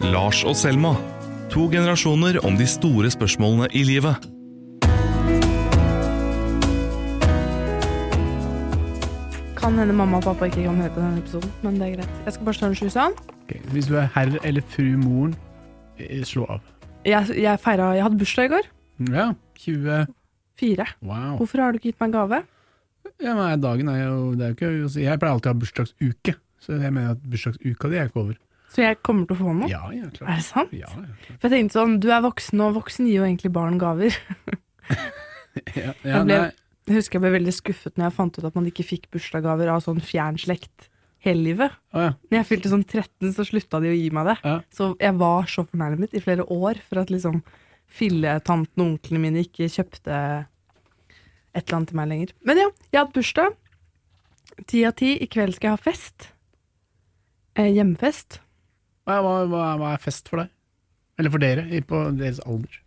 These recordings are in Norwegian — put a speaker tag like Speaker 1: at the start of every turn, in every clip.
Speaker 1: Lars og Selma. To generasjoner om de store spørsmålene i livet.
Speaker 2: Kan hende mamma og pappa ikke kan høre på denne episoden, men det er greit. Jeg skal bare stå en slusen.
Speaker 3: Okay. Hvis du er herr eller fru moren, eh, slå av.
Speaker 2: Jeg, jeg feira Jeg hadde bursdag i går.
Speaker 3: Ja,
Speaker 2: 24.
Speaker 3: Wow.
Speaker 2: Hvorfor har du ikke gitt meg en gave?
Speaker 3: Ja, men dagen er jo, det er jo ikke Jeg pleier alltid å ha bursdagsuke, så jeg mener at bursdagsuka di er ikke over.
Speaker 2: Så jeg kommer til å få noe?
Speaker 3: Ja, ja, klart.
Speaker 2: Er det sant?
Speaker 3: Ja, ja, klart.
Speaker 2: For jeg tenkte sånn, du er voksen, og voksen gir jo egentlig barn gaver.
Speaker 3: Ja, ja,
Speaker 2: Jeg ble- Jeg husker jeg ble veldig skuffet når jeg fant ut at man ikke fikk bursdagsgaver av sånn fjern slekt hele livet.
Speaker 3: å ja.
Speaker 2: Når jeg fylte sånn 13, så slutta de å gi meg det.
Speaker 3: Ja.
Speaker 2: Så jeg var så fornærmet i flere år for at liksom filletanten og onklene mine ikke kjøpte et eller annet til meg lenger. Men ja, jeg har hatt bursdag. Ti av ti. I kveld skal jeg ha fest. Eh, hjemmefest.
Speaker 3: Hva, hva, hva, er fest for deg? Eller for dere, på deres alder?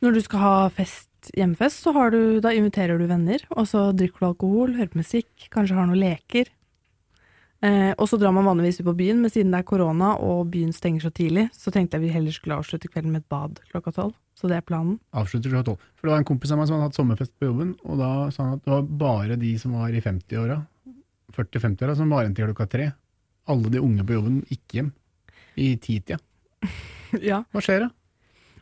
Speaker 2: Når du skal ha fest, hjemmefest, så har du, da inviterer du venner, og så drikker du alkohol, hører på musikk, kanskje har noen leker. Eh, og så drar man vanligvis ut på byen, men siden det er korona og byen stenger så tidlig, så tenkte jeg vi heller skulle avslutte kvelden med et bad klokka tolv. Så det er planen.
Speaker 3: Avslutter klokka tolv. For det var en kompis av meg som hadde hatt sommerfest på jobben, og da sa han at det var bare de som var i 50-åra, 40-50-åra, som var igjen til klokka tre. Alle de unge på jobben gikk hjem i titida.
Speaker 2: ja.
Speaker 3: Hva skjer da?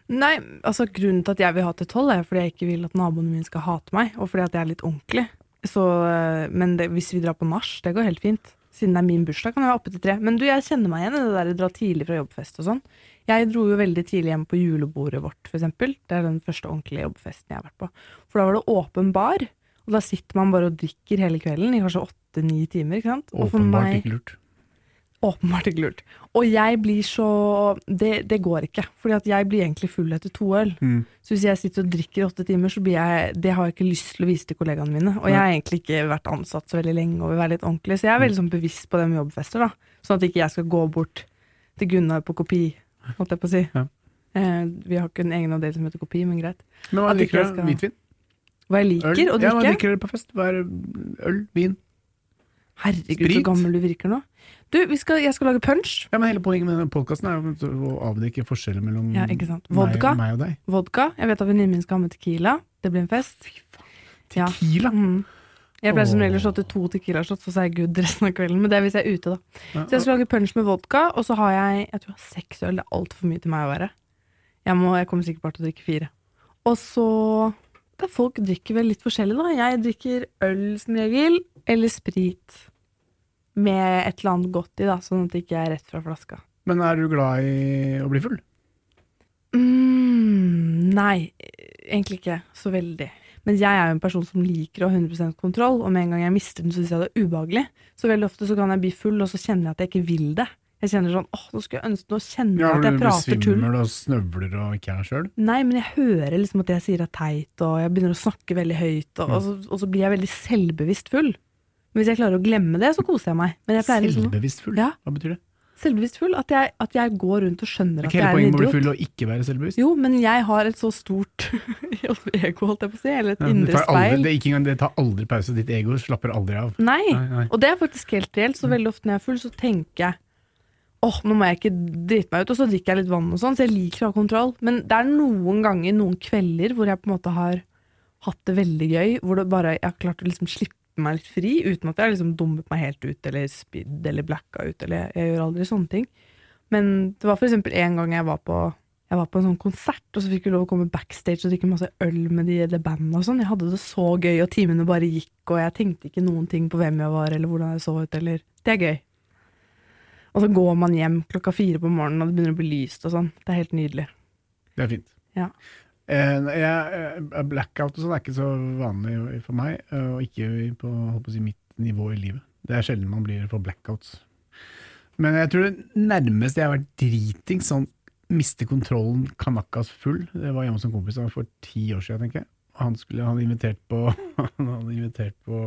Speaker 2: Nei, altså grunnen til at jeg vil ha til tolv, er fordi jeg ikke vil at naboene mine skal hate meg, og fordi at jeg er litt ordentlig. Så, eh, men det, hvis vi drar på nach, det går helt fint. Siden det er min bursdag, kan jeg være oppe til tre. Men du, jeg kjenner meg igjen i det der å dra tidlig fra jobbfest og sånn. Jeg dro jo veldig tidlig hjem på julebordet vårt, eksempel. Det er den første ordentlige jobbfesten jeg har vært på. For da var det åpen bar, og da sitter man bare og drikker hele kvelden i kanskje åtte-ni timer, ikke sant.
Speaker 3: Åpenbart
Speaker 2: meg-
Speaker 3: ikke lurt.
Speaker 2: Åpenbart ikke lurt. Og jeg blir så det, det går ikke. Fordi at jeg blir egentlig full etter to øl.
Speaker 3: Mm.
Speaker 2: Så hvis jeg sitter og drikker i åtte timer, så blir jeg Det har jeg ikke lyst til å vise til kollegaene mine. Og jeg har egentlig ikke vært ansatt så veldig lenge og vil være litt ordentlig, så jeg er veldig sånn bevisst på det med jobbfester, da. Sånn at ikke jeg skal gå bort til Gunnar på kopi, holdt jeg på å si.
Speaker 3: Ja.
Speaker 2: Eh, vi har ikke en egen avdeling som heter kopi, men greit.
Speaker 3: Men hva
Speaker 2: jeg
Speaker 3: du?
Speaker 2: skal-
Speaker 3: Hvitvin?
Speaker 2: Hva jeg
Speaker 3: Øl?
Speaker 2: liker drikke?
Speaker 3: Ja, hva liker du på fest? Hva er øl? Vin?
Speaker 2: Herregud,
Speaker 3: Sprit?
Speaker 2: så gammel du virker nå. Du, vi skal, jeg skal lage punch.
Speaker 3: Ja, men Hele poenget med denne podkasten er å avdekke forskjeller mellom
Speaker 2: Ja. Vodka.
Speaker 3: meg, meg og deg.
Speaker 2: Vodka. Jeg vet at venninnen min skal ha med Tequila. Det blir en fest. Ja.
Speaker 3: Tequila?
Speaker 2: Mm. Jeg pleier som regel å slå til to Tequila-shots, så sier jeg good resten av kvelden. Men det er hvis jeg er ute, da. Så jeg skal lage punch med vodka, og så har jeg jeg tror jeg har seks øl. Det er altfor mye til meg å være. Jeg, må, jeg kommer sikkert bare til å drikke fire. Og så Folk drikker vel litt forskjellig, da. Jeg drikker øl som regel, eller sprit. Med et eller annet godt i, da, sånn at det ikke er rett fra flaska.
Speaker 3: Men er du glad i å bli full?
Speaker 2: Mm, nei, egentlig ikke så veldig. Men jeg er jo en person som liker å ha 100% kontroll, og med en gang jeg mister den, så syns jeg det er ubehagelig. Så veldig ofte så kan jeg bli full, og så kjenner jeg at jeg ikke vil det. Jeg kjenner sånn åh, nå skulle jeg ønske Nå kjenner jeg
Speaker 3: Ja,
Speaker 2: at jeg
Speaker 3: du
Speaker 2: prater tull.
Speaker 3: besvimer og snøvler og ikke er sjøl?
Speaker 2: Nei, men jeg hører liksom at det jeg sier er teit, og jeg begynner å snakke veldig høyt, og, og, så, og så blir jeg veldig selvbevisst full. Men hvis jeg klarer å glemme det, så koser jeg meg. Jeg liksom
Speaker 3: Selvbevisst full?
Speaker 2: Ja.
Speaker 3: Hva betyr det?
Speaker 2: Selvbevisst full? At jeg, at jeg går rundt og skjønner
Speaker 3: Er
Speaker 2: at
Speaker 3: idiot.
Speaker 2: jeg
Speaker 3: er
Speaker 2: er en
Speaker 3: poenget med å bli full og ikke være selvbevisst?
Speaker 2: Jo, men jeg har et så stort ego, holdt jeg på å si, eller et
Speaker 3: Ja,
Speaker 2: indre
Speaker 3: speil. aldri, det, ikke engang, det tar aldri pause, ditt ego slapper aldri av.
Speaker 2: Nei.
Speaker 3: Nei, nei.
Speaker 2: Og det er faktisk helt reelt, så veldig ofte når jeg er full, så tenker jeg åh, nå må jeg ikke drite meg ut, og så drikker jeg litt vann og sånn, så jeg liker å ha kontroll. Men det er noen ganger, noen kvelder, hvor jeg på en måte har hatt det veldig gøy, hvor det bare, jeg har klart å liksom slippe meg litt fri, uten at jeg har liksom dummet meg helt ut, eller spydd, eller blacka ut, eller jeg gjør aldri sånne ting. Men det var for eksempel en gang jeg var på jeg var på en sånn konsert, og så fikk vi lov å komme backstage og drikke masse øl med de, eller bandet og sånn. Jeg hadde det så gøy, og timene bare gikk, og jeg tenkte ikke noen ting på hvem jeg var, eller hvordan jeg så ut, eller Det er gøy. Og så går man hjem klokka fire på morgenen, og det begynner å bli lyst og sånn. Det er helt nydelig.
Speaker 3: Det er fint.
Speaker 2: Ja.
Speaker 3: Eh, jeg, eh, blackout og sånn er ikke så vanlig for meg, eh, og ikke på, si, mitt nivå i livet. Det er sjelden man blir for blackouts. Men jeg tror det nærmeste jeg har vært driting, sånn miste kontrollen kanakkas full, det var hjemme hos en kompis for ti år siden, tenker jeg. Han skulle han invitert på Han hadde invitert på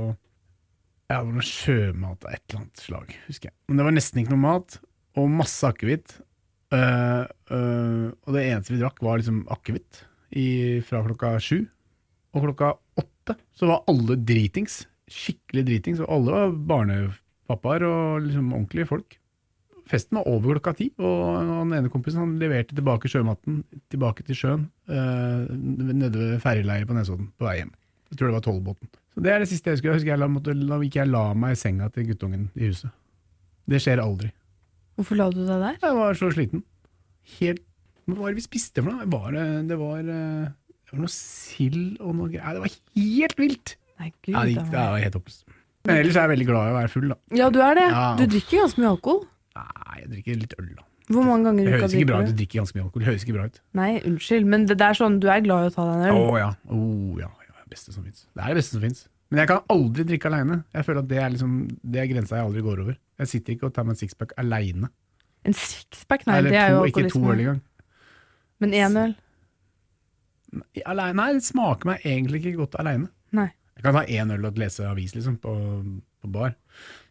Speaker 3: ja, det var noe sjømat av et eller annet slag, husker jeg. Men det var nesten ikke noe mat, og masse akevitt. Uh, uh, og det eneste vi drakk, var liksom akevitt i- fra klokka sju. Og klokka åtte så var alle dritings. Skikkelig dritings. Og alle var barnepappaer og liksom ordentlige folk. Festen var over klokka ti, og den ene kompisen han leverte tilbake sjømatten tilbake til sjøen øh, nede ved ferjeleiet på Nesodden på vei hjem. Jeg tror det var Tollbåten. Så Det er det siste jeg husker. Jeg husker jeg la, måtte, la, ikke jeg la meg i senga til guttungen i huset. Det skjer aldri.
Speaker 2: Hvorfor la du deg der?
Speaker 3: Jeg var så sliten. Helt Hva var det vi spiste for noe? Var det, det, var, eh, det var noe sild og noe greier. Det var helt vilt!
Speaker 2: Nei, gud.
Speaker 3: Ja, det, gikk, det var helt håpløst. Men ellers er jeg veldig glad i å være full, da.
Speaker 2: Ja, du er det.
Speaker 3: Ja.
Speaker 2: Du drikker ganske mye alkohol.
Speaker 3: Nei, jeg drikker litt øl, da.
Speaker 2: Hvor mange ganger i
Speaker 3: Det
Speaker 2: uka
Speaker 3: bra ut,
Speaker 2: drikker
Speaker 3: du
Speaker 2: du?
Speaker 3: drikker ganske mye alkohol. Det høres ikke bra ut.
Speaker 2: Nei, unnskyld, men det, er sånn, du er glad i å ta deg en
Speaker 3: Å ja. Oh, ja. ja. Beste som fins. Det er det beste som fins. Men jeg kan aldri drikke aleine. Jeg føler at det er, liksom, det er grensa jeg aldri går over. Jeg sitter ikke og tar meg en sixpack aleine.
Speaker 2: En sixpack, nei,
Speaker 3: Eller
Speaker 2: det er
Speaker 3: to,
Speaker 2: jo
Speaker 3: ikke to øl engang.
Speaker 2: Men én øl?
Speaker 3: Alene, nei, det smaker meg egentlig ikke godt aleine. Jeg kan ta én øl og lese avis liksom, på, på bar.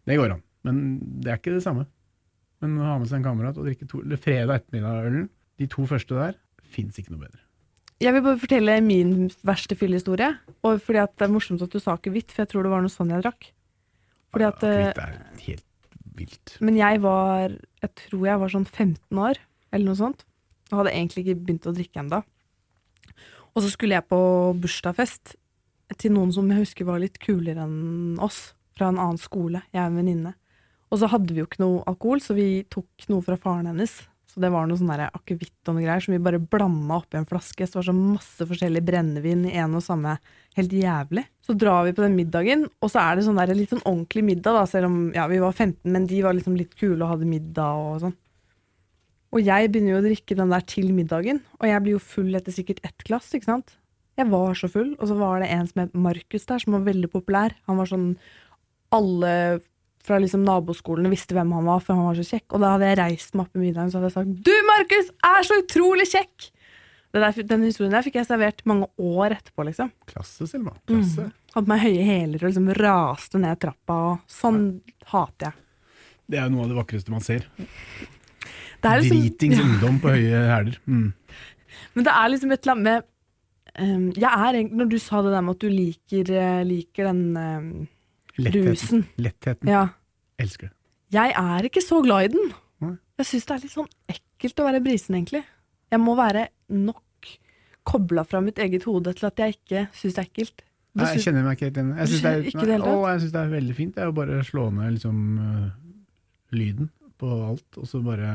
Speaker 3: Det går an. Men det er ikke det samme. Men å ha med seg en kamerat og drikke to, eller fredag ettermiddag-ølen, de to første der, fins ikke noe bedre.
Speaker 2: Jeg vil bare fortelle min verste fyllehistorie. Og fordi at det er morsomt at du sa akevitt, for jeg tror det var noe sånn jeg drakk. Fordi at, eh,
Speaker 3: er helt vilt.
Speaker 2: men jeg var Jeg tror jeg var sånn 15 år, eller noe sånt. Og hadde egentlig ikke begynt å drikke ennå. Og så skulle jeg på bursdagsfest til noen som jeg husker var litt kulere enn oss. Fra en annen skole, jeg er en venninne. Og så hadde vi jo ikke noe alkohol, så vi tok noe fra faren hennes. Så det var noe sånn akevitt og noe greier som vi bare blanda oppi en flaske. Så det var så masse forskjellig brennevin i en og samme. Helt jævlig. Så drar vi på den middagen, og så er det sånn der, litt sånn ordentlig middag, da, selv om ja, vi var 15, men de var liksom litt kule og hadde middag og sånn. Og jeg begynner jo å drikke den der til middagen, og jeg blir jo full etter sikkert ett glass, ikke sant? Jeg var så full, og så var det en som het Markus der, som var veldig populær. Han var sånn Alle fra liksom naboskolene visste hvem han var, for han var så kjekk. Og da hadde jeg reist meg opp i middagen så hadde jeg sagt 'Du, Markus, er så utrolig kjekk!' Der, den historien der fikk jeg servert mange år etterpå, liksom.
Speaker 3: Klasse, Silma. Klasse.
Speaker 2: Hadde meg høye hæler og liksom raste ned trappa, og sånn hater jeg.
Speaker 3: Det er noe av det vakreste man ser.
Speaker 2: Det er liksom,
Speaker 3: Dritings ungdom på høye hæler. Mm.
Speaker 2: Men det er liksom et eller annet med ehm, jeg er, Når du sa det der med at du liker, eh, liker den um,
Speaker 3: Lettheten.
Speaker 2: rusen
Speaker 3: Lettheten.
Speaker 2: Ja.
Speaker 3: Elsker det.
Speaker 2: Jeg er ikke så glad i den.
Speaker 3: Nei.
Speaker 2: Jeg syns det er litt sånn ekkelt å være brisen, egentlig. Jeg må være nok kobla fra mitt eget hode til at jeg ikke syns det er ekkelt.
Speaker 3: Nei, jeg kjenner meg ikke helt igjen. Jeg syns det,
Speaker 2: det?
Speaker 3: Å, det er veldig fint. Det er jo bare å slå ned liksom, øh, lyden på alt, og så bare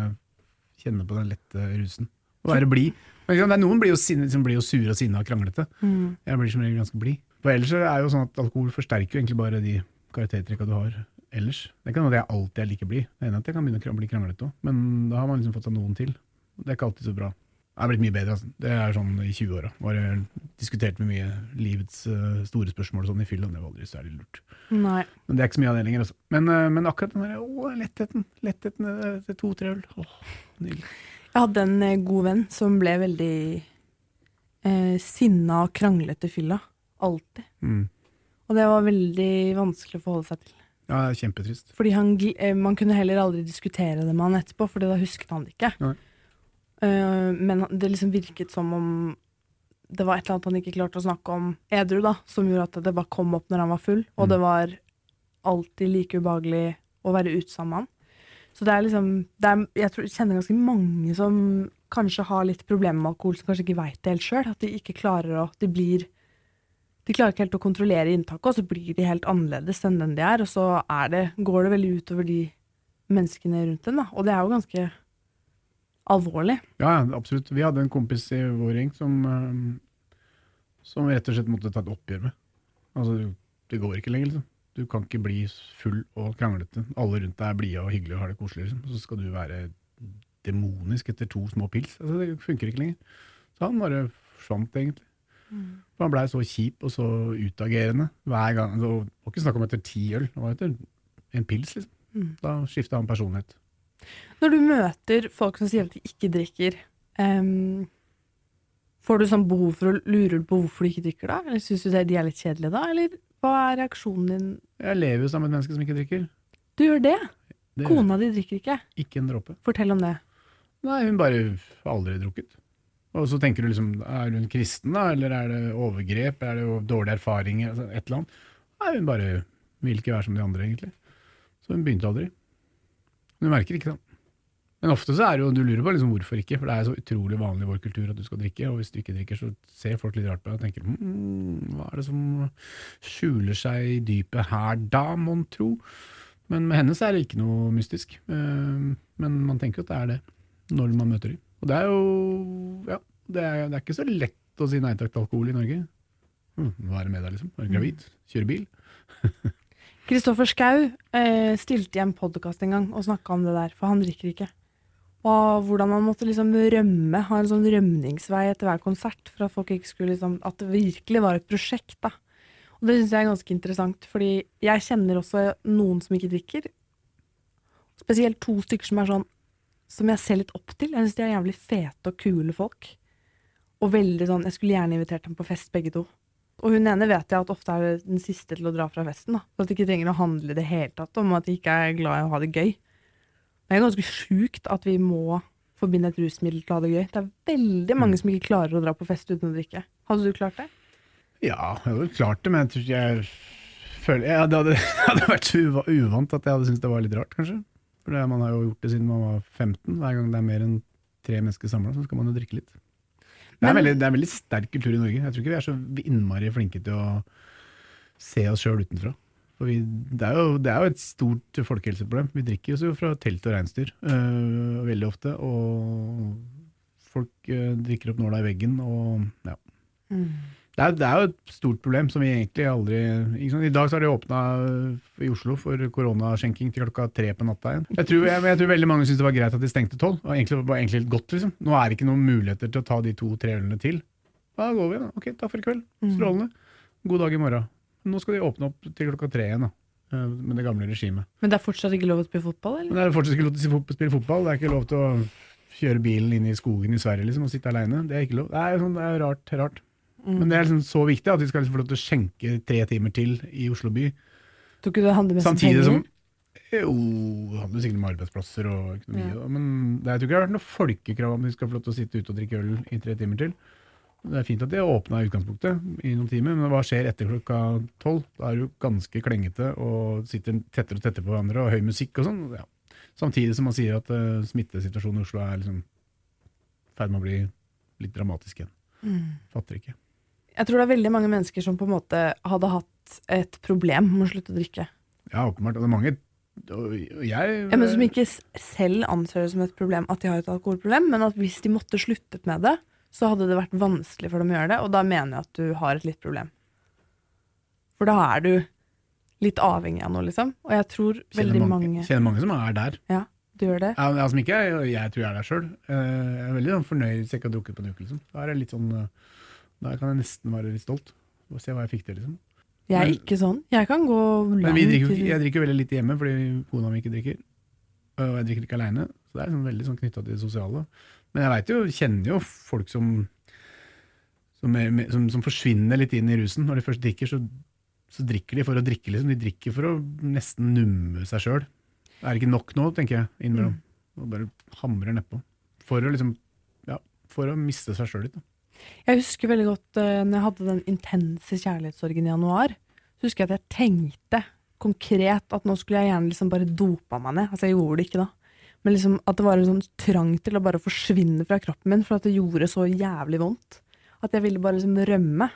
Speaker 3: kjenne på den lette rusen. Og være blid. Det er Noen blir jo, sinne, som blir jo sure og sinna og kranglete.
Speaker 2: Mm.
Speaker 3: Jeg blir som regel ganske blid. For ellers er er jo sånn at alkohol forsterker jo egentlig bare de karaktertrekka du har ellers. Det kan hende jeg alltid er like blid. Det ene er at jeg kan begynne å bli kranglete òg, men da har man liksom fått seg noen til. Det er ikke alltid så bra. Det er blitt mye bedre. Altså. Det er sånn i 20-åra. Bare diskutert med mye livets uh, store spørsmål og sånn i fyll, og det var aldri særlig lurt.
Speaker 2: Nei.
Speaker 3: Men det er ikke så mye av det lenger. Altså. Men, uh, men akkurat den der, å, lettheten lettheten øh, til to-tre øl. Åh, nydelig.
Speaker 2: Jeg hadde en eh, god venn som ble veldig eh, sinna og kranglete i fylla. Alltid.
Speaker 3: Mm.
Speaker 2: Og det var veldig vanskelig å forholde seg til.
Speaker 3: Ja, det kjempetrist.
Speaker 2: Fordi han, eh, Man kunne heller aldri diskutere det med han etterpå, for da husket han det ikke.
Speaker 3: Nei.
Speaker 2: Eh, men det liksom virket som om det var et eller annet han ikke klarte å snakke om edru, da, som gjorde at det bare kom opp når han var full. Og
Speaker 3: Mm.
Speaker 2: det var alltid like ubehagelig å være ute sammen med han. Så det er liksom det er, Jeg tror, kjenner ganske mange som kanskje har litt problemer med alkohol, som kanskje ikke veit det helt sjøl. At de ikke klarer å De blir de klarer ikke helt å kontrollere inntaket, og så blir de helt annerledes enn den de er. Og så er det, går det veldig utover de menneskene rundt dem. Da. Og det er jo ganske alvorlig.
Speaker 3: Ja, absolutt. Vi hadde en kompis i vår gjeng som, som rett og slett måtte ta et oppgjør med. Altså, det går ikke lenger, liksom. Du kan ikke bli full og kranglete. Alle rundt deg er blide og hyggelige og har det koselig, liksom. Så skal du være demonisk etter to små pils. Altså, det funker ikke lenger. Så han bare forsvant, egentlig. For han blei så kjip og så utagerende hver gang. Det var ikke snakk om etter ti øl, det var etter en pils, liksom.
Speaker 2: Mm.
Speaker 3: Da skifta han personlighet.
Speaker 2: Når du møter folk som sier at de ikke drikker, um, får du sånn behov for å lure på hvorfor de ikke drikker da? Eller syns du de er litt kjedelige da? Eller hva er reaksjonen din?
Speaker 3: Jeg lever jo sammen med et menneske som ikke drikker.
Speaker 2: Du gjør det?
Speaker 3: Det
Speaker 2: Kona di drikker ikke.
Speaker 3: Ikke en dråpe.
Speaker 2: Fortell om det.
Speaker 3: Nei, hun bare har aldri drukket. Og så tenker du liksom, er hun kristen da, eller er det overgrep, er det jo dårlige erfaringer, altså et eller annet. Nei, hun bare vil ikke være som de andre egentlig. Så hun begynte aldri. Hun merker ikke det. Men ofte så er det jo, du lurer på liksom hvorfor ikke, for det er så utrolig vanlig i vår kultur at du skal drikke, og hvis du ikke drikker, så ser folk litt rart på deg og tenker mm, hva er det som skjuler seg i dypet her da, mon tro? Men med henne så er det ikke noe mystisk. Eh, Men man tenker jo at det er det, når man møter dem. Og det er jo, ja, det er, det er ikke så lett å si nei takk til alkohol i Norge. Hm, det med deg, liksom? Er du gravid? Kjøre bil?
Speaker 2: Kristoffer Schou eh, stilte i en podkast en gang og snakka om det der, for han drikker ikke. Og hvordan man måtte liksom rømme, ha en sånn rømningsvei etter hver konsert, for at folk ikke skulle liksom At det virkelig var et prosjekt, da. Og det syns jeg er ganske interessant, fordi jeg kjenner også noen som ikke drikker. Spesielt to stykker som er sånn som jeg ser litt opp til. Jeg syns de er jævlig fete og kule folk. Og veldig sånn Jeg skulle gjerne invitert dem på fest, begge to. Og hun ene vet jeg at ofte er den siste til å dra fra festen. da. For at det ikke trenger å handle i det hele tatt om at de ikke er glad i å ha det gøy. Det er ganske sjukt at vi må forbinde et rusmiddel til å ha det gøy. Det er veldig mange som ikke klarer å dra på fest uten å drikke. Hadde du klart det?
Speaker 3: Ja, jeg hadde klart det, men jeg tror ikke jeg føler ja, Det hadde, hadde vært så uvant at jeg hadde syntes det var litt rart, kanskje. For det, man har jo gjort det siden man var 15. Hver gang det er mer enn tre mennesker samla, så skal man jo drikke litt. Det er, veldig, det er en veldig sterk kultur i Norge. Jeg tror ikke vi er så innmari flinke til å se oss sjøl utenfra. For vi, det, er jo, det er jo et stort folkehelseproblem. Vi drikker oss jo fra telt og reinsdyr øh, veldig ofte. Og folk øh, drikker opp nåla i veggen og ja. Det er, det er jo et stort problem som vi egentlig aldri sant? I dag så har de åpna i Oslo for koronaskjenking til klokka tre på natta igjen. Jeg tror, jeg, jeg tror veldig mange syntes det var greit at de stengte tolv. Det var egentlig, var egentlig litt godt, liksom. Nå er det ikke noen muligheter til å ta de to-tre ølene til. Da går vi, da. Ok, takk for i kveld. Strålende. God dag i morgen. Nå skal de åpne opp til klokka tre igjen, da. eh, Med det gamle regimet.
Speaker 2: Men det er fortsatt ikke lov å spille fotball, eller?
Speaker 3: Men det er fortsatt ikke lov til å spille fotball. Det er ikke lov til å kjøre bilen inn i skogen i Sverige liksom, og sitte aleine. Det er ikke lov. Det er, sånn, det er rart, rart. Men det er liksom så viktig at vi skal liksom få lov til å skjenke tre timer til i Oslo by.
Speaker 2: Tror ikke det handler mest om
Speaker 3: Samtidig
Speaker 2: penger?
Speaker 3: som Jo, det handler sikkert om arbeidsplasser og økonomi,
Speaker 2: Ja.
Speaker 3: men det, jeg tror ikke det har vært noe folkekrav om de skal få lov til å sitte ute og drikke øl i tre timer til. Det er fint at de har åpna i utgangspunktet i noen timer, men hva skjer etter klokka tolv? Da er det jo ganske klengete og sitter tettere og tettere på hverandre og høy musikk og sånn. Ja. Samtidig som man sier at uh, smittesituasjonen i Oslo er liksom i ferd med å bli litt dramatisk igjen.
Speaker 2: Mm.
Speaker 3: Fatter ikke.
Speaker 2: Jeg tror det er veldig mange mennesker som på en måte hadde hatt et problem med å slutte å drikke.
Speaker 3: Ja, åpenbart. Og det er mange jeg,
Speaker 2: Ja, men som ikke selv anser det som et problem at de har et alkoholproblem, men at hvis de måtte sluttet med det, så hadde det vært vanskelig for dem å gjøre det, og da mener jeg at du har et litt problem. For da er du litt avhengig av noe, liksom. Og jeg tror
Speaker 3: kjenner
Speaker 2: veldig
Speaker 3: mange,
Speaker 2: mange
Speaker 3: kjenner mange som er der.
Speaker 2: Ja, du gjør det.
Speaker 3: Ja, men, altså, ikke jeg, jeg tror jeg er der sjøl. Jeg er veldig sånn, fornøyd hvis jeg ikke har drukket på en uke. Liksom. Da er det litt sånn eh, Da kan jeg nesten være litt stolt. Og se hva jeg fikk til. Liksom.
Speaker 2: Jeg er
Speaker 3: Men-
Speaker 2: ikke sånn. Jeg kan gå
Speaker 3: Men
Speaker 2: langt
Speaker 3: vi drikker, jeg drikker veldig lite hjemme fordi kona mi ikke drikker. Og jeg drikker ikke aleine. Så det er sånn, veldig sånn knytta til det sosiale. Men jeg vet jo, kjenner jo folk som som, er, som som forsvinner litt inn i rusen. Når de først drikker, så, så drikker de for å drikke. Liksom. De drikker for å nesten numme seg sjøl. Det er ikke nok nå, tenker jeg, innimellom. Og bare hamrer nedpå. For å liksom Ja, for å miste seg sjøl litt. Da.
Speaker 2: Jeg husker veldig godt uh, når jeg hadde den intense kjærlighetssorgen i januar. Så husker jeg at jeg tenkte konkret at nå skulle jeg gjerne liksom bare dopa meg ned. Altså jeg gjorde det ikke da. Men liksom at det var en sånn trang til å bare forsvinne fra kroppen min, for at det gjorde så jævlig vondt. At jeg ville bare liksom rømme.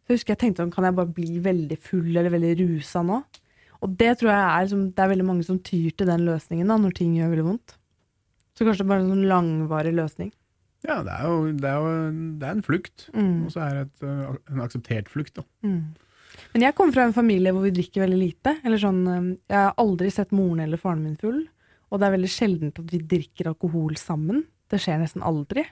Speaker 2: Så jeg husker jeg tenkte sånn, kan jeg bare bli veldig full eller veldig rusa nå? Og det tror jeg er liksom, det er veldig mange som tyr til den løsningen da, når ting gjør veldig vondt. Så kanskje bare en sånn langvarig løsning.
Speaker 3: Ja, det er jo, det er jo det er en flukt.
Speaker 2: Mm.
Speaker 3: Og så er det et, uh, en akseptert flukt. Da.
Speaker 2: Mm. Men jeg kommer fra en familie hvor vi drikker veldig lite. Eller sånn, eh, jeg har aldri sett moren eller faren min full. Og det er veldig sjeldent at vi drikker alkohol sammen. Det skjer nesten aldri.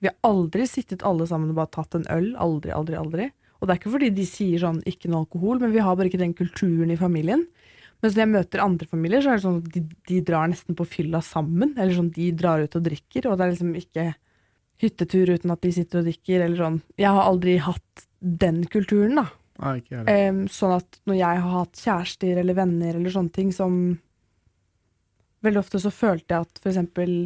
Speaker 2: Vi har aldri sittet alle sammen og bare tatt en øl. Aldri, aldri, aldri. Og det er ikke fordi de sier sånn 'ikke noe alkohol', men vi har bare ikke den kulturen i familien. Mens når jeg møter andre familier, så er det sånn at de, de drar nesten på fylla sammen. Eller sånn, de drar ut og drikker, og det er liksom ikke hyttetur uten at de sitter og drikker, eller sånn. Jeg har aldri hatt den kulturen, da.
Speaker 3: Nei, ikke heller.
Speaker 2: Em, sånn at når jeg har hatt kjærester eller venner eller sånne ting som Veldig ofte så følte jeg at f.eks.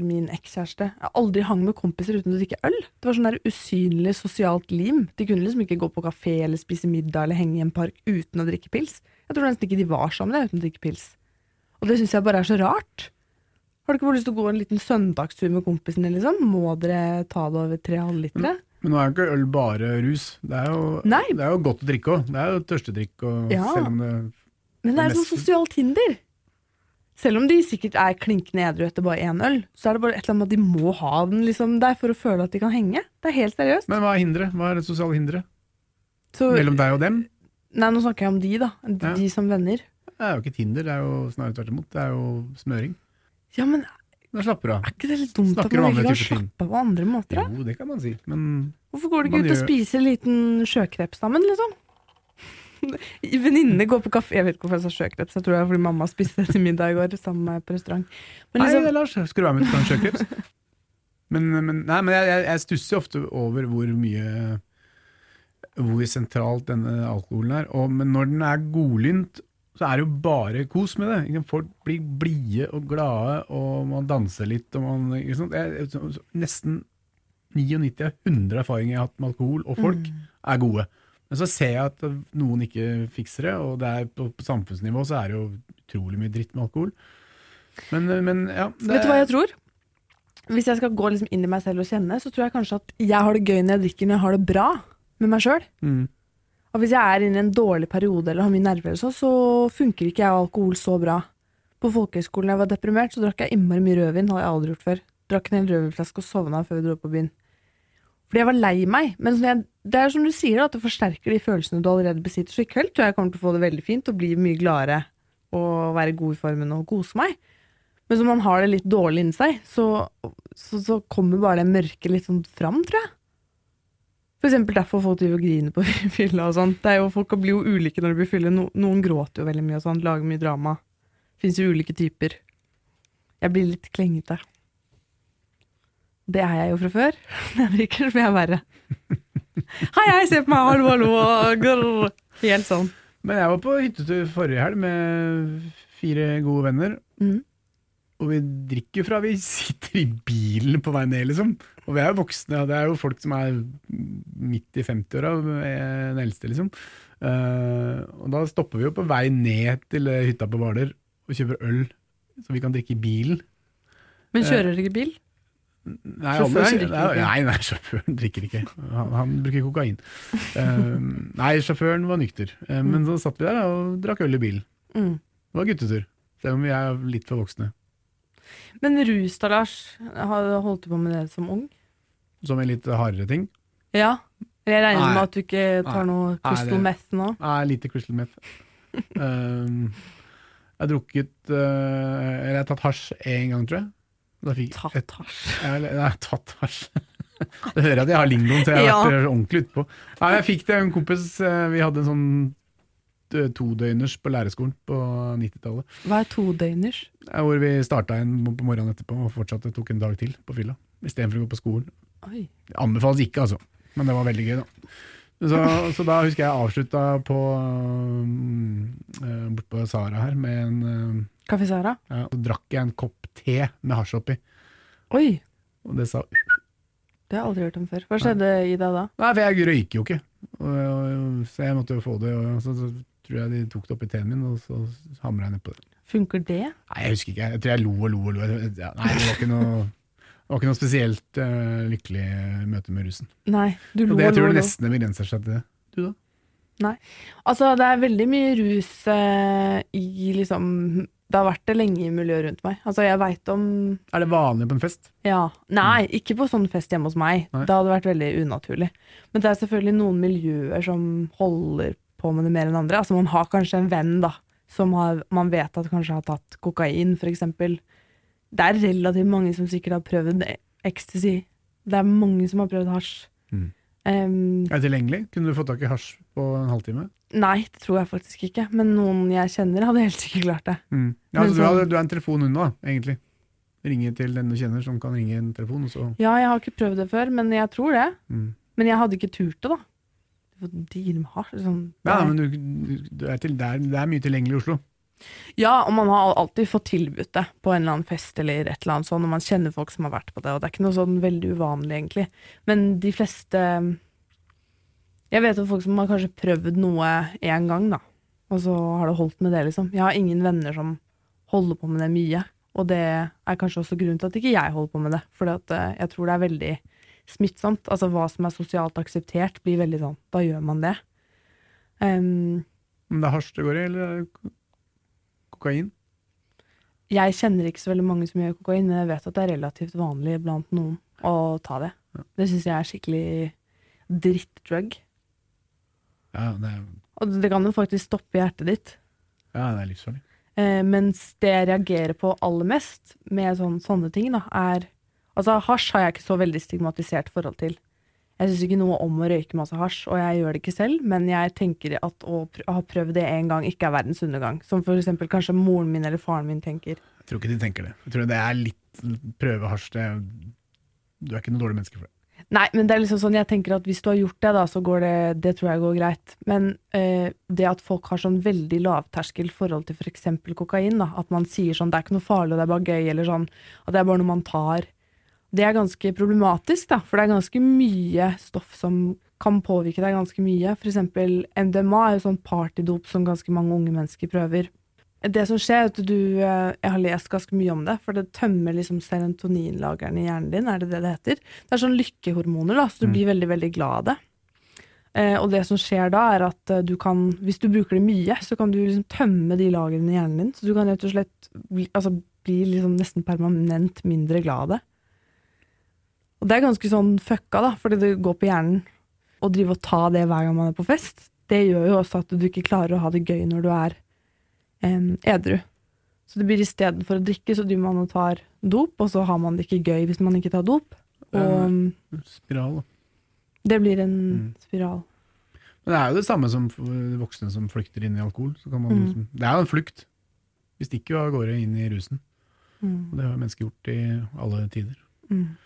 Speaker 2: min ekskjæreste Jeg aldri hang med kompiser uten å drikke øl. Det var sånn der usynlig sosialt lim. De kunne liksom ikke gå på kafé eller spise middag eller henge i en park uten å drikke pils. Jeg tror nesten ikke de var sammen der uten å drikke pils. Og det syns jeg bare er så rart. Har du ikke bare lyst til å gå en liten søndagstur med kompisene, liksom? Må dere ta det over tre halvlitere?
Speaker 3: Men nå er jo ikke øl bare rus. Det er jo, det er jo godt å drikke òg. Det er jo tørstedrikk, og
Speaker 2: Ja.
Speaker 3: selv om det
Speaker 2: Men det er
Speaker 3: jo
Speaker 2: et sosialt hinder. Selv om de sikkert er klinkende edru etter bare én øl, så er det bare et eller annet at de må ha den liksom der for å føle at de kan henge. Det er helt seriøst.
Speaker 3: Men hva er hinderet? Hva er det sosiale hinderet? Mellom deg og dem?
Speaker 2: nei, nå snakker jeg om de, da. De,
Speaker 3: Ja.
Speaker 2: de som venner.
Speaker 3: Det er jo ikke et hinder, det er jo snarere tvert imot. Det er jo smøring.
Speaker 2: Ja, men
Speaker 3: Da slapper du av.
Speaker 2: er ikke det litt dumt at
Speaker 3: Snakker om
Speaker 2: man ikke
Speaker 3: andre
Speaker 2: kan
Speaker 3: typer ting.
Speaker 2: slappe av på andre måter? Da?
Speaker 3: Jo, det kan man si, men
Speaker 2: Hvorfor går du
Speaker 3: Man
Speaker 2: ikke ut og
Speaker 3: gjør-
Speaker 2: spiser en liten sjøkreps sammen, liksom? Venninnene går på kafé Jeg vet ikke hvorfor jeg sa sjøkreps, jeg tror det er fordi mamma spiste det til middag i går sammen med meg på restaurant. Men
Speaker 3: Nei,
Speaker 2: liksom,
Speaker 3: Lars, skal du være med på en sjøkreps? Men, men, nei, men jeg, jeg, jeg stusser ofte over hvor mye Hvor sentralt denne alkoholen er. Og, men når den er godlynt, så er det jo bare kos med det. Folk blir blide og glade, og man danser litt. Og man, sant? Jeg, nesten 99 av 100 erfaringer jeg har hatt med alkohol og folk, er gode. Men så ser jeg at noen ikke fikser det, og det er på, på samfunnsnivå så er det jo utrolig mye dritt med alkohol. Men, men ja det,
Speaker 2: vet du hva jeg tror? Hvis jeg skal gå liksom inn i meg selv og kjenne, så tror jeg kanskje at jeg har det gøy når jeg drikker når jeg har det bra med meg sjøl.
Speaker 3: Mm.
Speaker 2: Og hvis jeg er inne i en dårlig periode eller har mye nerver, så, så funker ikke jeg og alkohol så bra. På folkehøyskolen da jeg var deprimert, så drakk jeg innmari mye rødvin. hadde jeg aldri gjort før. Drakk en hel rødvinflaske og sovna før vi dro på byen. Fordi jeg var lei meg. Men jeg, det er som du sier, at det forsterker de følelsene du allerede besitter. Så i kveld tror jeg jeg kommer til å få det veldig fint og bli mye gladere og være god i formen og kose meg. Men som man har det litt dårlig inni seg, så, så, så kommer bare det mørket litt sånn fram, tror jeg. Eksempel derfor folk driver og griner på fylla og sånn. Det er jo, folk blir jo ulike når de blir fylle. No, noen gråter jo veldig mye og sånn, lager mye drama. Fins jo ulike typer. Jeg blir litt klengete. Det er jeg jo fra før. Det virker som jeg er verre. Hei, hei, se på meg, hallo, hallo. grrr. Helt sånn.
Speaker 3: Men jeg var på hyttetur forrige helg med fire gode venner.
Speaker 2: Mhm.
Speaker 3: Og vi drikker fra vi sitter i bilen på vei ned, liksom. Og vi er jo voksne, og det er jo folk som er midt i 50-åra, eh, den eldste, liksom. Uh, og da stopper vi jo på vei ned til eh, hytta på Hvaler og kjøper øl, så vi kan drikke i bilen.
Speaker 2: Men kjører dere ikke bil?
Speaker 3: Nei,
Speaker 2: Sjåføren drikker ikke.
Speaker 3: Nei, nei, sjåføren drikker ikke. Han, han bruker kokain. Uh, nei, sjåføren var nykter. Eh, men så satt vi der og drakk øl i bilen.
Speaker 2: Mm.
Speaker 3: Det var guttetur. Selv om vi er litt for voksne.
Speaker 2: Men rus da, Lars? Holdt du på med det som ung?
Speaker 3: Som en litt hardere ting.
Speaker 2: Ja. Jeg regner
Speaker 3: Nei.
Speaker 2: med at du ikke tar
Speaker 3: Nei.
Speaker 2: noe crystal meth nå?
Speaker 3: Nei, lite crystal meth. um, jeg har drukket uh, Eller jeg har tatt hasj én gang, tror jeg. Da fikk et,
Speaker 2: Tatt hasj.
Speaker 3: jeg, nei, tatt hasj. det hører jeg at jeg har lingoen, så jeg har
Speaker 2: Ja.
Speaker 3: vært ordentlig utpå. Jeg fikk det en kompis. eh, Vi hadde en sånn todøgners på lærerskolen på 90-tallet.
Speaker 2: Hva er todøgners?
Speaker 3: Eh, Hvor vi starta en på morgenen etterpå og fortsatte tok en dag til på fylla. Istedenfor å gå på skolen.
Speaker 2: Oi.
Speaker 3: Det anbefales ikke, altså. Men det var veldig gøy, da. Så, så da husker jeg avslutta på uh, bort på Sara her med en eh,
Speaker 2: Kaffe Sara?
Speaker 3: ja, Så drakk jeg en kopp te med hasj oppi,
Speaker 2: Oi,
Speaker 3: og det sa
Speaker 2: det har jeg aldri hørt om før. Hva skjedde i deg da?
Speaker 3: Nei, for jeg røyker jo ikke, og, og, så jeg måtte jo få det. Og så, så tror jeg de tok det opp i teen min, og så hamra jeg nedpå det.
Speaker 2: Funker det?
Speaker 3: Nei, jeg husker ikke. Jeg tror jeg lo og lo og lo. Ja, nei, det var ikke noe, det var ikke noe spesielt uh, lykkelig møte med russen.
Speaker 2: Nei, du
Speaker 3: Og
Speaker 2: lo
Speaker 3: det, jeg tror
Speaker 2: lo.
Speaker 3: det
Speaker 2: og lo.
Speaker 3: nesten begrenser seg til det. Du, da? Nei.
Speaker 2: Altså, det er veldig mye rus uh, i liksom Det har vært det lenge i miljøet rundt meg. Altså, jeg veit om
Speaker 3: Er det vanlig på en fest?
Speaker 2: Ja. Nei, ikke på sånn fest hjemme hos meg.
Speaker 3: Nei.
Speaker 2: Det hadde vært veldig unaturlig. Men det er selvfølgelig noen miljøer som holder på med det mer enn andre. Altså, man har kanskje en venn, da, som har, man vet at kanskje har tatt kokain, for eksempel. Det er relativt mange som sikkert har prøvd ecstasy. Det er mange som har prøvd hasj.
Speaker 3: Mm.
Speaker 2: Um,
Speaker 3: Er det tilgjengelig? Kunne du fått tak i hasj på en halvtime?
Speaker 2: nei, det tror jeg faktisk ikke. Men noen jeg kjenner, hadde helt sikkert klart det.
Speaker 3: Ja,
Speaker 2: altså,
Speaker 3: så du,
Speaker 2: sånn-
Speaker 3: du er en telefon unna, da, egentlig. Ringe til den du kjenner som kan ringe en telefon, og så
Speaker 2: Ja, jeg har ikke prøvd det før, men jeg tror det.
Speaker 3: mm.
Speaker 2: Men jeg hadde ikke turt det, da. Får deale med hasj. Sånn,
Speaker 3: Ja, men du, du er til, det, er, det er mye tilgjengelig i Oslo.
Speaker 2: Ja, og man har alltid fått tilbudt det på en eller annen fest eller et eller annet sånn, og man kjenner folk som har vært på det, og det er ikke noe sånn veldig uvanlig, egentlig. Men de fleste Jeg vet om folk som har kanskje prøvd noe én gang, da, og så har det holdt med det, liksom. Jeg har ingen venner som holder på med det mye, Og det er kanskje også grunnen til at ikke jeg holder på med det. For jeg tror det er veldig smittsomt. Altså hva som er sosialt akseptert, blir veldig sånn Da gjør man det. Um,
Speaker 3: Men det er hasj det går i, eller er kokain?
Speaker 2: Jeg kjenner ikke så veldig mange som gjør kokain, men jeg vet at det er relativt vanlig blant noen å ta det.
Speaker 3: Ja.
Speaker 2: Det syns jeg er skikkelig drittdrug.
Speaker 3: Ja, det er,
Speaker 2: Og det kan jo faktisk stoppe hjertet ditt.
Speaker 3: ja, det er livsfarlig.
Speaker 2: Eh, mens det jeg reagerer på aller mest med sånn, sånne ting, da, er Altså, hasj har jeg ikke så veldig stigmatisert forhold til. Jeg syns ikke noe om å røyke masse hasj, og jeg gjør det ikke selv, men jeg tenker at å ha prøvd det en gang ikke er verdens undergang. Som for eksempel kanskje moren min eller faren min tenker.
Speaker 3: Jeg tror ikke de tenker det. Jeg tror det er litt prøve hasj. Det, du er ikke noe dårlig menneske for det.
Speaker 2: Nei, men det er liksom sånn, jeg tenker at hvis du har gjort det, da, så går det Det tror jeg går greit. Men eh, det at folk har sånn veldig lavterskel forhold til f.eks. For kokain, da, at man sier sånn det er ikke noe farlig og det er bare gøy, eller sånn at det er bare noe man tar, det er ganske problematisk, da. For det er ganske mye stoff som kan påvirke deg ganske mye. Eksempel MDMA er jo sånn partydop som ganske mange unge mennesker prøver. Det som skjer, er at du eh, Jeg har lest ganske mye om det, for det tømmer liksom serotoninlagrene i hjernen din, er det det det heter? Det er sånn lykkehormoner, da, så du
Speaker 3: Mm.
Speaker 2: blir veldig, veldig glad av det. Eh, og det som skjer da, er at eh, du kan, hvis du bruker det mye, så kan du liksom tømme de lagrene i hjernen din. Så du kan rett og slett bli, altså, bli liksom nesten permanent mindre glad av det. Og det er ganske sånn fucka, da, fordi det går på hjernen. Å drive og ta det hver gang man er på fest, det gjør jo også at du ikke klarer å ha det gøy når du er um, edru. Så det blir istedenfor å drikke, så driver man og tar dop, og så har man det ikke gøy hvis man ikke tar dop. Og
Speaker 3: Spiral, da.
Speaker 2: det blir en
Speaker 3: Mm.
Speaker 2: spiral.
Speaker 3: Men det er jo det samme som voksne som flykter inn i alkohol. Så kan man,
Speaker 2: Mm.
Speaker 3: liksom, det er jo en flukt. Vi stikker jo av gårde inn i rusen.
Speaker 2: Mm.
Speaker 3: Og det har mennesker gjort i alle tider.
Speaker 2: Mm.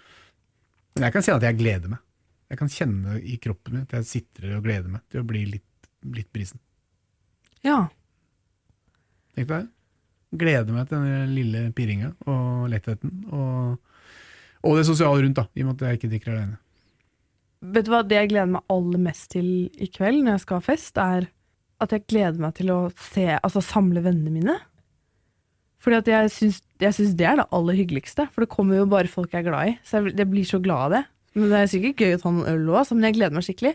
Speaker 3: Men jeg kan kjenne at jeg gleder meg. Jeg kan kjenne i kroppen min at jeg sitter og gleder meg til å bli litt, litt brisen.
Speaker 2: Ja.
Speaker 3: Tenk deg det. Gleder meg til den lille pirringa og lettheten. Og, og det sosiale rundt, da, i og med at jeg ikke drikker alene.
Speaker 2: Vet du hva, det jeg gleder meg aller mest til i kveld når jeg skal ha fest, er at jeg gleder meg til å se, altså samle vennene mine. Fordi at jeg syns, jeg syns det er det aller hyggeligste, for det kommer jo bare folk jeg er glad i. Så jeg, jeg blir så glad av det. Men det er sikkert gøy å ta noen øl òg, men jeg gleder meg skikkelig.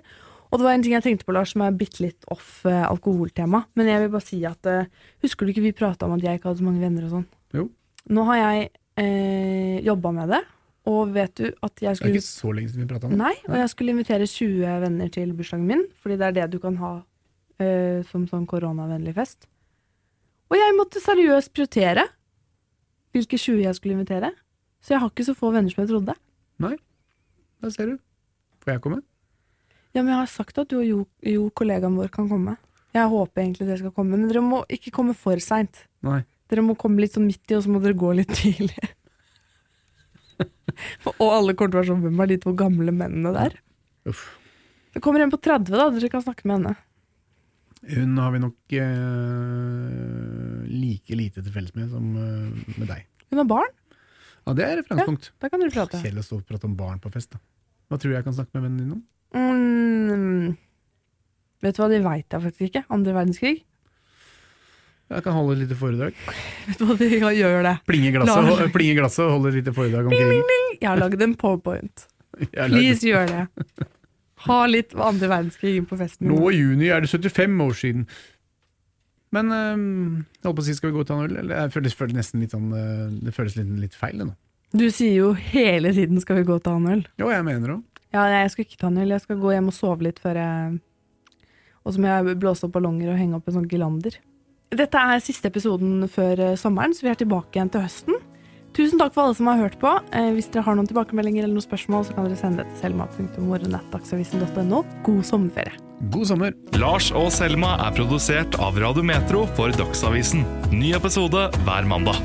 Speaker 2: Og det var en ting jeg tenkte på, Lars, som er bitte litt off eh, alkoholtema. Men jeg vil bare si at eh, Husker du ikke vi prata om at jeg ikke hadde så mange venner og sånn?
Speaker 3: Jo.
Speaker 2: Nå har jeg eh, jobba med det, og vet du at jeg
Speaker 3: Det er
Speaker 2: skulle
Speaker 3: ikke så lenge siden vi prata om det.
Speaker 2: Nei, og jeg skulle invitere 20 venner til bursdagen min, fordi det er det du kan ha eh, som sånn koronavennlig fest. Og jeg måtte seriøst prioritere hvilke 20 jeg skulle invitere. Så jeg har ikke så få venner som jeg trodde.
Speaker 3: Nei. Da ser du. Får jeg komme?
Speaker 2: Ja, men jeg har sagt at du og Jo, jo kollegaen vår kan komme. Jeg håper egentlig dere skal komme, men dere må ikke komme for seint. Dere må komme litt sånn midt i, og så må dere gå litt tidlig. For- og alle kommer til å være sånn Hvem er de to gamle mennene der?
Speaker 3: Uff.
Speaker 2: Det kommer en på 30, da. Dere kan snakke med henne.
Speaker 3: Hun har vi nok eh, like lite til felles med som eh, med deg.
Speaker 2: Hun har barn.
Speaker 3: Ja, det er referansepunkt.
Speaker 2: Da kan prate.
Speaker 3: Kjedelig å stå og prate om barn på fest. da. Hva tror du jeg kan snakke med vennen din om?
Speaker 2: Mm, vet du hva, det veit jeg faktisk ikke. Andre verdenskrig?
Speaker 3: Jeg kan holde et lite foredrag.
Speaker 2: Vet du hva, de kan gjøre det.
Speaker 3: Plinge i glasset, plinge glasset og holde et lite foredrag om krigen.
Speaker 2: Jeg har lagd en powerpoint. Please gjør det. Ha litt andre verdenskrig på festen.
Speaker 3: Nå i juni er det 75 år siden. Men øh, jeg holdt på å si, skal vi gå ut av en øl? Eller jeg føles, nesten litt sånn eh, Det føles litt, litt feil, det nå.
Speaker 2: Du sier jo hele tiden 'skal vi gå og ta en øl'?
Speaker 3: Jo, jeg mener det òg.
Speaker 2: Ja, jeg skal ikke ta en øl. Jeg skal gå hjem og sove litt før jeg Og så må jeg blåse opp ballonger og henge opp en sånn gelander. Dette er siste episoden før eh, sommeren, så vi er tilbake igjen til høsten. Tusen takk for alle som har hørt på. Eh, hvis dere har noen tilbakemeldinger eller noen spørsmål, så kan dere sende det til selma.morgenettdagsavisen.no. God sommerferie.
Speaker 3: God sommer.
Speaker 1: Lars og Selma er produsert av Radio Metro for Dagsavisen. Ny episode hver mandag.